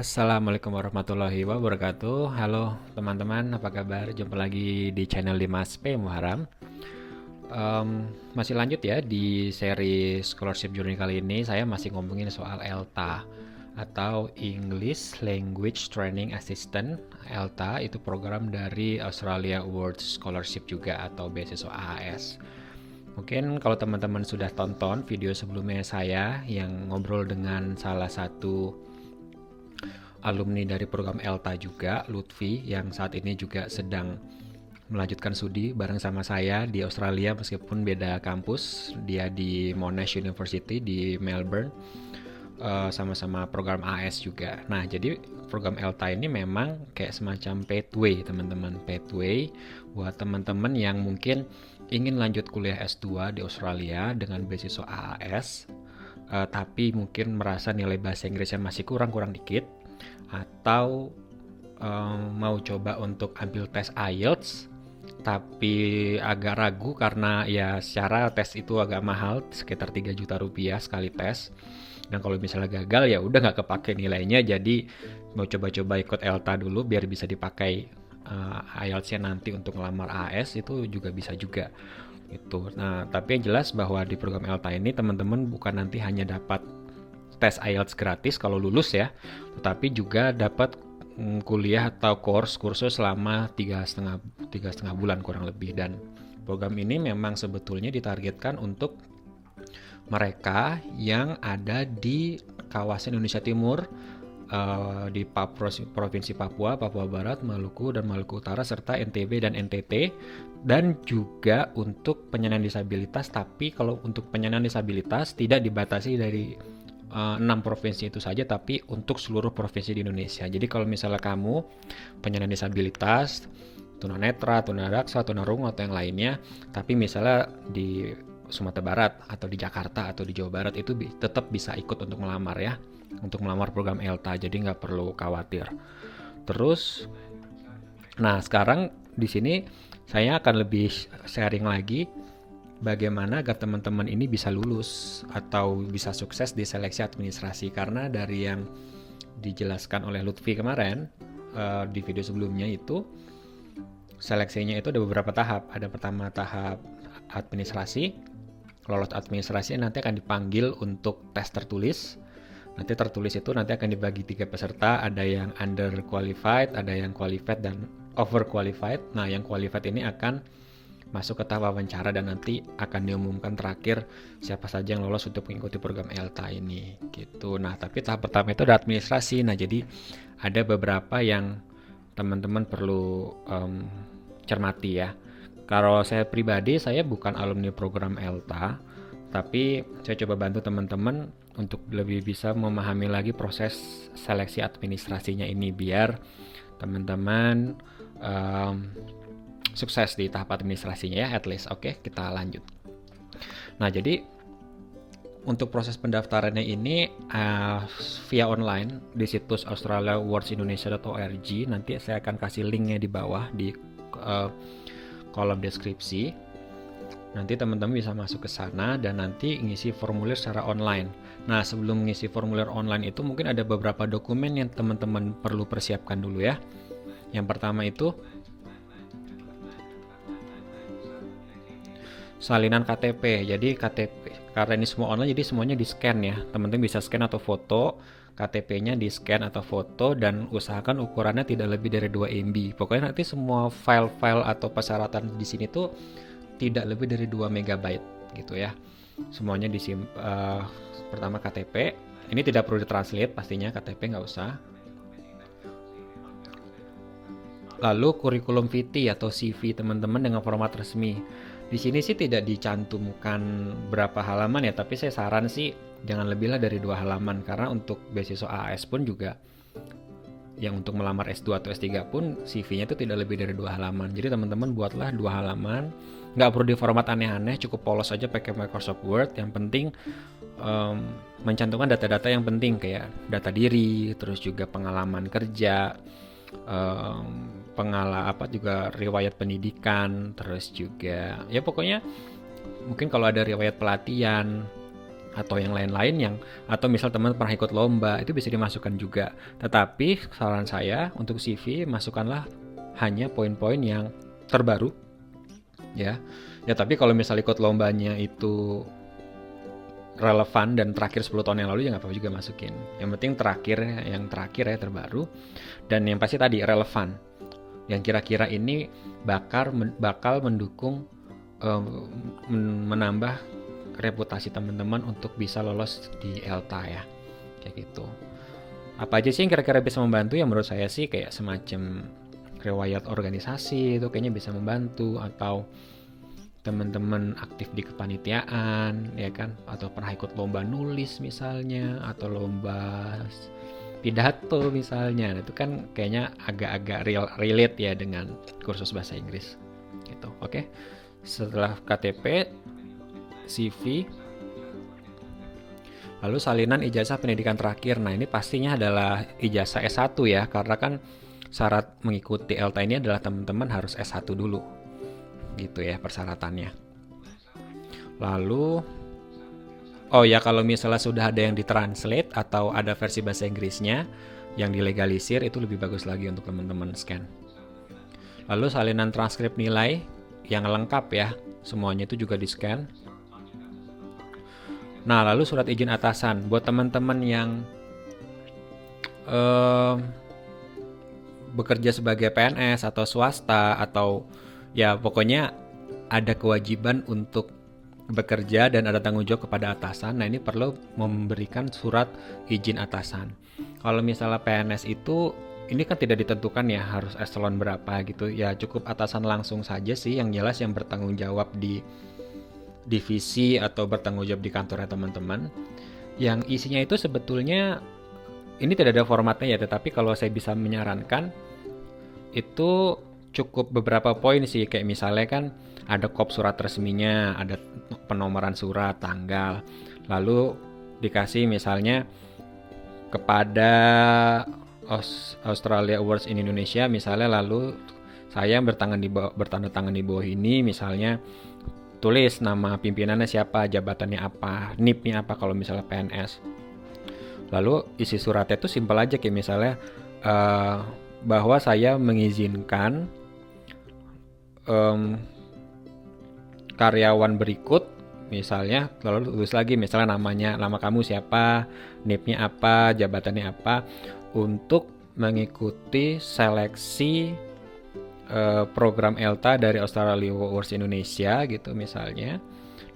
Assalamualaikum warahmatullahi wabarakatuh. Halo teman-teman, apa kabar? Jumpa lagi di channel 5SP Muharam. Um, Masih lanjut ya di seri Scholarship Journey kali ini. Saya masih ngomongin soal ELTA Atau English Language Training Assistant. ELTA itu program dari Australia Awards Scholarship juga atau beasiswa AAS Mungkin kalau teman-teman sudah tonton video sebelumnya saya yang ngobrol dengan salah satu alumni dari program ELTA juga, Lutfi, yang saat ini juga sedang melanjutkan studi bareng sama saya di Australia meskipun beda kampus. Dia di Monash University di Melbourne. Uh, sama-sama program AS juga. Nah, jadi program ELTA ini memang kayak semacam pathway, teman-teman. Pathway buat teman-teman yang mungkin ingin lanjut kuliah S2 di Australia dengan beasiswa AAS, uh, tapi mungkin merasa nilai bahasa Inggrisnya masih kurang-kurang dikit atau um, mau coba untuk ambil tes IELTS tapi agak ragu karena ya secara tes itu agak mahal sekitar 3 juta rupiah sekali tes. Dan kalau misalnya gagal ya udah nggak kepake nilainya jadi mau coba-coba ikut ELTA dulu biar bisa dipakai uh, IELTS-nya nanti untuk ngelamar AS itu juga bisa juga. Itu nah tapi yang jelas bahwa di program ELTA ini teman-teman bukan nanti hanya dapat tes IELTS gratis kalau lulus ya, tetapi juga dapat mm, kuliah atau course kursus selama tiga setengah tiga setengah bulan kurang lebih. Dan program ini memang sebetulnya ditargetkan untuk mereka yang ada di kawasan Indonesia Timur uh, di provinsi Papua, Papua Barat, Maluku dan Maluku Utara serta NTB dan NTT dan juga untuk penyandang disabilitas tapi kalau untuk penyandang disabilitas tidak dibatasi dari enam provinsi itu saja tapi untuk seluruh provinsi di Indonesia. Jadi kalau misalnya kamu penyandang disabilitas, tunanetra, tunadaksa, tunarungu atau yang lainnya, tapi misalnya di Sumatera Barat atau di Jakarta atau di Jawa Barat itu tetap bisa ikut untuk melamar ya, untuk melamar program ELTA. Jadi nggak perlu khawatir. Terus, nah sekarang di sini saya akan lebih sharing lagi bagaimana agar teman-teman ini bisa lulus atau bisa sukses di seleksi administrasi karena dari yang dijelaskan oleh Lutfi kemarin uh, di video sebelumnya itu seleksinya itu ada beberapa tahap. Ada pertama tahap administrasi. Lolos administrasi nanti akan dipanggil untuk tes tertulis. Nanti tertulis itu nanti akan dibagi tiga peserta, ada yang under qualified, ada yang qualified dan over qualified. Nah, yang qualified ini akan masuk ke tahap wawancara dan nanti akan diumumkan terakhir siapa saja yang lolos untuk mengikuti program ELTA ini gitu. Nah, tapi tahap pertama itu ada administrasi. Nah, jadi ada beberapa yang teman-teman perlu um, cermati ya. Kalau saya pribadi saya bukan alumni program ELTA, tapi saya coba bantu teman-teman untuk lebih bisa memahami lagi proses seleksi administrasinya ini biar teman-teman um, sukses di tahap administrasinya ya at least. Oke, kita lanjut. Nah, jadi untuk proses pendaftarannya ini uh, via online di situs australiawardsindonesia.org nanti saya akan kasih linknya di bawah di uh, kolom deskripsi nanti teman-teman bisa masuk ke sana dan nanti ngisi formulir secara online nah sebelum ngisi formulir online itu mungkin ada beberapa dokumen yang teman-teman perlu persiapkan dulu ya yang pertama itu salinan KTP. Jadi KTP karena ini semua online jadi semuanya di scan ya. Teman-teman bisa scan atau foto KTP-nya di scan atau foto dan usahakan ukurannya tidak lebih dari 2 MB. Pokoknya nanti semua file-file atau persyaratan di sini tuh tidak lebih dari 2 MB gitu ya. Semuanya di uh, pertama KTP. Ini tidak perlu ditranslate pastinya KTP nggak usah. Lalu kurikulum vitae atau CV teman-teman dengan format resmi. Di sini sih tidak dicantumkan berapa halaman ya, tapi saya saran sih jangan lebih lah dari dua halaman karena untuk beasiswa AS pun juga yang untuk melamar S2 atau S3 pun CV-nya itu tidak lebih dari dua halaman. Jadi teman-teman buatlah dua halaman, nggak perlu di format aneh-aneh, cukup polos aja pakai Microsoft Word. Yang penting um, mencantumkan data-data yang penting kayak data diri, terus juga pengalaman kerja, um, pengala apa juga riwayat pendidikan terus juga ya pokoknya mungkin kalau ada riwayat pelatihan atau yang lain-lain yang atau misal teman pernah ikut lomba itu bisa dimasukkan juga. Tetapi saran saya untuk CV masukkanlah hanya poin-poin yang terbaru ya. Ya tapi kalau misal ikut lombanya itu relevan dan terakhir 10 tahun yang lalu ya nggak apa-apa juga masukin. Yang penting terakhir yang terakhir ya terbaru dan yang pasti tadi relevan. Yang kira-kira ini bakal bakal mendukung um, menambah reputasi teman-teman untuk bisa lolos di ELTA ya. Kayak gitu. Apa aja sih yang kira-kira bisa membantu ya menurut saya sih kayak semacam riwayat organisasi itu kayaknya bisa membantu atau teman-teman aktif di kepanitiaan ya kan atau pernah ikut lomba nulis misalnya atau lomba pidato misalnya itu kan kayaknya agak-agak real relate ya dengan kursus bahasa Inggris. Gitu oke. Setelah KTP CV lalu salinan ijazah pendidikan terakhir. Nah ini pastinya adalah ijazah S1 ya karena kan syarat mengikuti ELTA ini adalah teman-teman harus S1 dulu. Gitu ya persyaratannya. Lalu oh ya kalau misalnya sudah ada yang ditranslate atau ada versi bahasa Inggrisnya yang dilegalisir itu lebih bagus lagi untuk teman-teman scan. Lalu salinan transkrip nilai yang lengkap ya, semuanya itu juga di-scan. Nah, lalu surat izin atasan buat teman-teman yang uh, bekerja sebagai PNS atau swasta atau ya pokoknya ada kewajiban untuk bekerja dan ada tanggung jawab kepada atasan. Nah, ini perlu memberikan surat izin atasan. Kalau misalnya PNS itu ini kan tidak ditentukan ya harus eselon berapa gitu. Ya cukup atasan langsung saja sih yang jelas yang bertanggung jawab di divisi atau bertanggung jawab di kantornya teman-teman. Yang isinya itu sebetulnya ini tidak ada formatnya ya, tetapi kalau saya bisa menyarankan itu cukup beberapa poin sih kayak misalnya kan ada kop surat resminya, ada penomoran surat, tanggal. Lalu dikasih misalnya kepada Australia Awards in Indonesia misalnya lalu saya bertangan di bawah, bertanda tangan di bawah ini misalnya tulis nama pimpinannya siapa, jabatannya apa, NIP-nya apa kalau misalnya PNS. Lalu isi suratnya itu simpel aja kayak misalnya uh, bahwa saya mengizinkan um, karyawan berikut misalnya lalu tulis lagi misalnya namanya nama kamu siapa nipnya apa jabatannya apa untuk mengikuti seleksi uh, program ELTA dari Australia Awards Indonesia gitu misalnya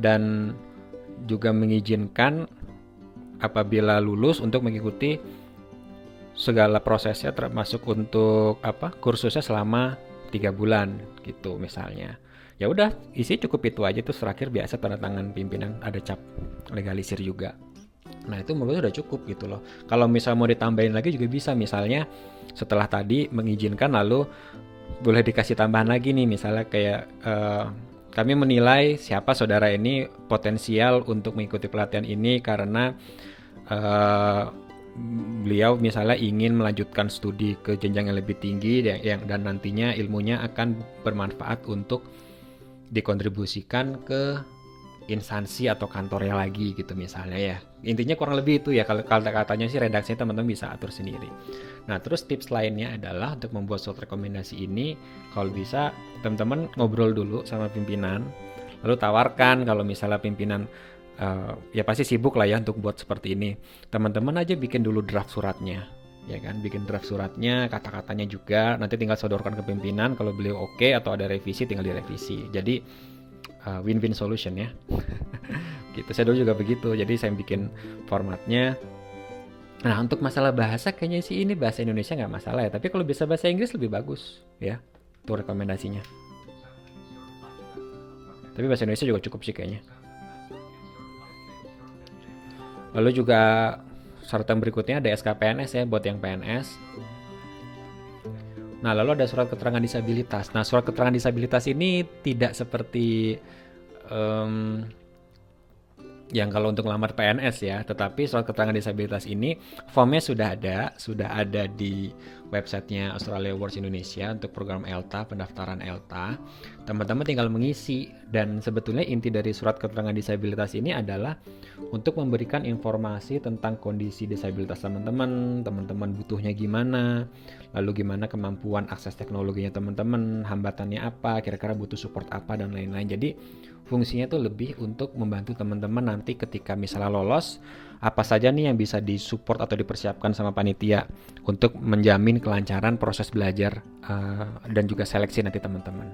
dan juga mengizinkan apabila lulus untuk mengikuti segala prosesnya termasuk untuk apa kursusnya selama tiga bulan gitu misalnya. Ya udah isi cukup itu aja tuh terakhir biasa tanda tangan pimpinan ada cap legalisir juga. Nah itu menurut udah cukup gitu loh. Kalau misal mau ditambahin lagi juga bisa misalnya setelah tadi mengizinkan lalu boleh dikasih tambahan lagi nih misalnya kayak uh, kami menilai siapa saudara ini potensial untuk mengikuti pelatihan ini karena uh, beliau misalnya ingin melanjutkan studi ke jenjang yang lebih tinggi yang, yang dan nantinya ilmunya akan bermanfaat untuk dikontribusikan ke instansi atau kantornya lagi gitu misalnya ya. Intinya kurang lebih itu ya kalau kata-katanya sih redaksinya teman-teman bisa atur sendiri. Nah terus tips lainnya adalah untuk membuat surat rekomendasi ini kalau bisa teman-teman ngobrol dulu sama pimpinan lalu tawarkan kalau misalnya pimpinan uh, ya pasti sibuk lah ya untuk buat seperti ini. Teman-teman aja bikin dulu draft suratnya, ya kan? Bikin draft suratnya, kata-katanya juga. Nanti tinggal sodorkan ke pimpinan. Kalau beliau oke okay, atau ada revisi, tinggal direvisi. Jadi uh, win-win solution ya. gitu. Saya dulu juga begitu. Jadi saya bikin formatnya. Nah untuk masalah bahasa kayaknya sih ini bahasa Indonesia nggak masalah ya. Tapi kalau bisa bahasa Inggris lebih bagus ya. Itu rekomendasinya. Tapi bahasa Indonesia juga cukup sih kayaknya. Lalu juga syarat yang berikutnya ada SKPNS ya buat yang PNS. Nah, lalu ada surat keterangan disabilitas. Nah, surat keterangan disabilitas ini tidak seperti um, yang kalau untuk lamar PNS ya, tetapi surat keterangan disabilitas ini formnya sudah ada, sudah ada di websitenya Australia Awards Indonesia untuk program ELTA, pendaftaran ELTA. Teman-teman tinggal mengisi dan sebetulnya inti dari surat keterangan disabilitas ini adalah untuk memberikan informasi tentang kondisi disabilitas teman-teman, teman-teman butuhnya gimana, lalu gimana kemampuan akses teknologinya teman-teman, hambatannya apa, kira-kira butuh support apa dan lain-lain. Jadi fungsinya itu lebih untuk membantu teman-teman nanti ketika misalnya lolos apa saja nih yang bisa disupport atau dipersiapkan sama panitia untuk menjamin kelancaran proses belajar uh, dan juga seleksi nanti teman-teman.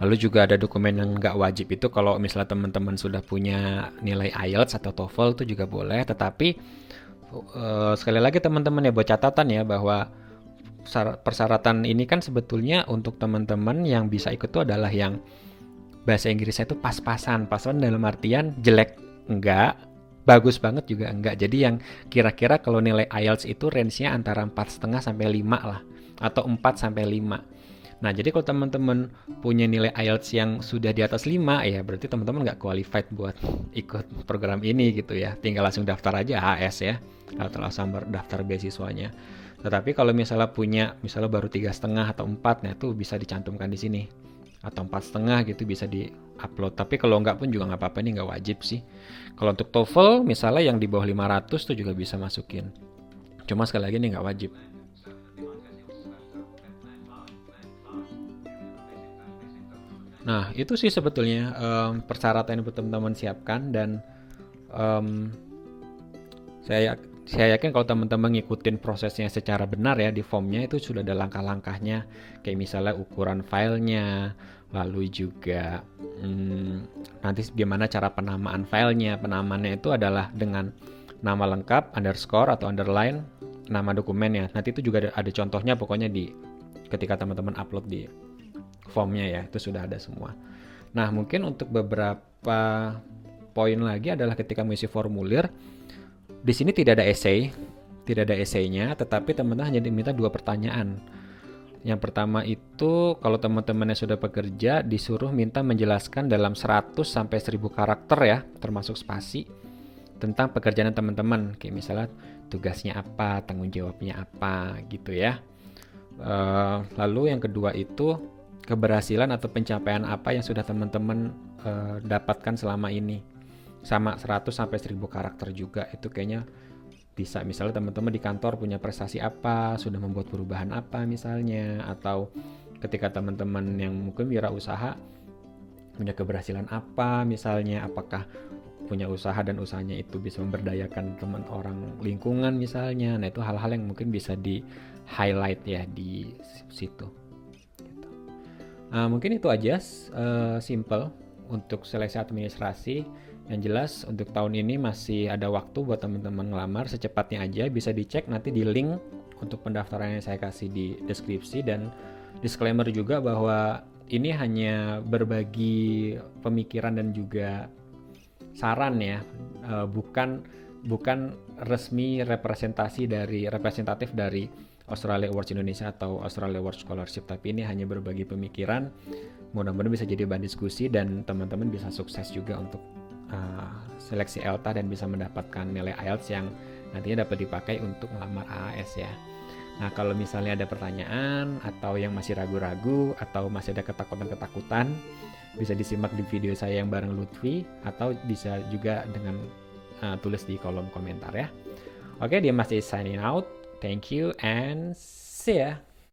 Lalu juga ada dokumen yang nggak wajib itu kalau misalnya teman-teman sudah punya nilai IELTS atau TOEFL itu juga boleh, tetapi uh, sekali lagi teman-teman ya buat catatan ya bahwa persyaratan ini kan sebetulnya untuk teman-teman yang bisa ikut itu adalah yang bahasa Inggrisnya itu pas-pasan. Pasan dalam artian jelek enggak, bagus banget juga enggak. Jadi yang kira-kira kalau nilai IELTS itu range-nya antara 4,5 sampai 5 lah atau 4 sampai 5. Nah, jadi kalau teman-teman punya nilai IELTS yang sudah di atas 5 ya berarti teman-teman nggak qualified buat ikut program ini gitu ya. Tinggal langsung daftar aja HS ya. Atau langsung daftar beasiswanya. Tetapi kalau misalnya punya misalnya baru tiga setengah atau empat, nah itu bisa dicantumkan di sini atau empat setengah gitu bisa di upload. Tapi kalau nggak pun juga nggak apa-apa ini nggak wajib sih. Kalau untuk TOEFL misalnya yang di bawah 500 tuh juga bisa masukin. Cuma sekali lagi ini nggak wajib. Nah, itu sih sebetulnya um, persyaratan yang teman-teman siapkan dan um, saya saya yakin kalau teman-teman ngikutin prosesnya secara benar ya di formnya itu sudah ada langkah-langkahnya. Kayak misalnya ukuran filenya lalu juga hmm, nanti bagaimana cara penamaan filenya. Penamaannya itu adalah dengan nama lengkap underscore atau underline nama dokumennya. Nanti itu juga ada, ada contohnya pokoknya di ketika teman-teman upload di formnya ya itu sudah ada semua. Nah mungkin untuk beberapa poin lagi adalah ketika mengisi formulir di sini tidak ada essay, tidak ada essaynya, tetapi teman-teman hanya diminta dua pertanyaan. Yang pertama itu kalau teman-teman yang sudah bekerja disuruh minta menjelaskan dalam 100 sampai 1000 karakter ya, termasuk spasi tentang pekerjaan teman-teman. Kayak misalnya tugasnya apa, tanggung jawabnya apa gitu ya. Uh, lalu yang kedua itu keberhasilan atau pencapaian apa yang sudah teman-teman uh, dapatkan selama ini sama 100 sampai 1000 karakter juga. Itu kayaknya bisa misalnya teman-teman di kantor punya prestasi apa sudah membuat perubahan apa misalnya atau ketika teman-teman yang mungkin wirausaha punya keberhasilan apa misalnya apakah punya usaha dan usahanya itu bisa memberdayakan teman orang lingkungan misalnya. Nah itu hal-hal yang mungkin bisa di highlight ya di situ. Gitu. uh, mungkin itu aja uh, simple untuk seleksi administrasi yang jelas untuk tahun ini masih ada waktu buat teman-teman ngelamar. Secepatnya aja bisa dicek nanti di link untuk pendaftaran yang saya kasih di deskripsi. Dan disclaimer juga bahwa ini hanya berbagi pemikiran dan juga saran ya. Uh, bukan bukan resmi representasi dari representatif dari Australia Awards Indonesia atau Australia Awards Scholarship. Tapi ini hanya berbagi pemikiran. Mudah-mudahan bisa jadi bahan diskusi dan teman-teman bisa sukses juga untuk uh, seleksi ELTA dan bisa mendapatkan nilai IELTS yang nantinya dapat dipakai untuk melamar AAS ya. Nah, kalau misalnya ada pertanyaan atau yang masih ragu-ragu atau masih ada ketakutan-ketakutan, bisa disimak di video saya yang bareng Lutfi atau bisa juga dengan uh, tulis di kolom komentar ya. Oke, dia masih signing out. Thank you and see ya.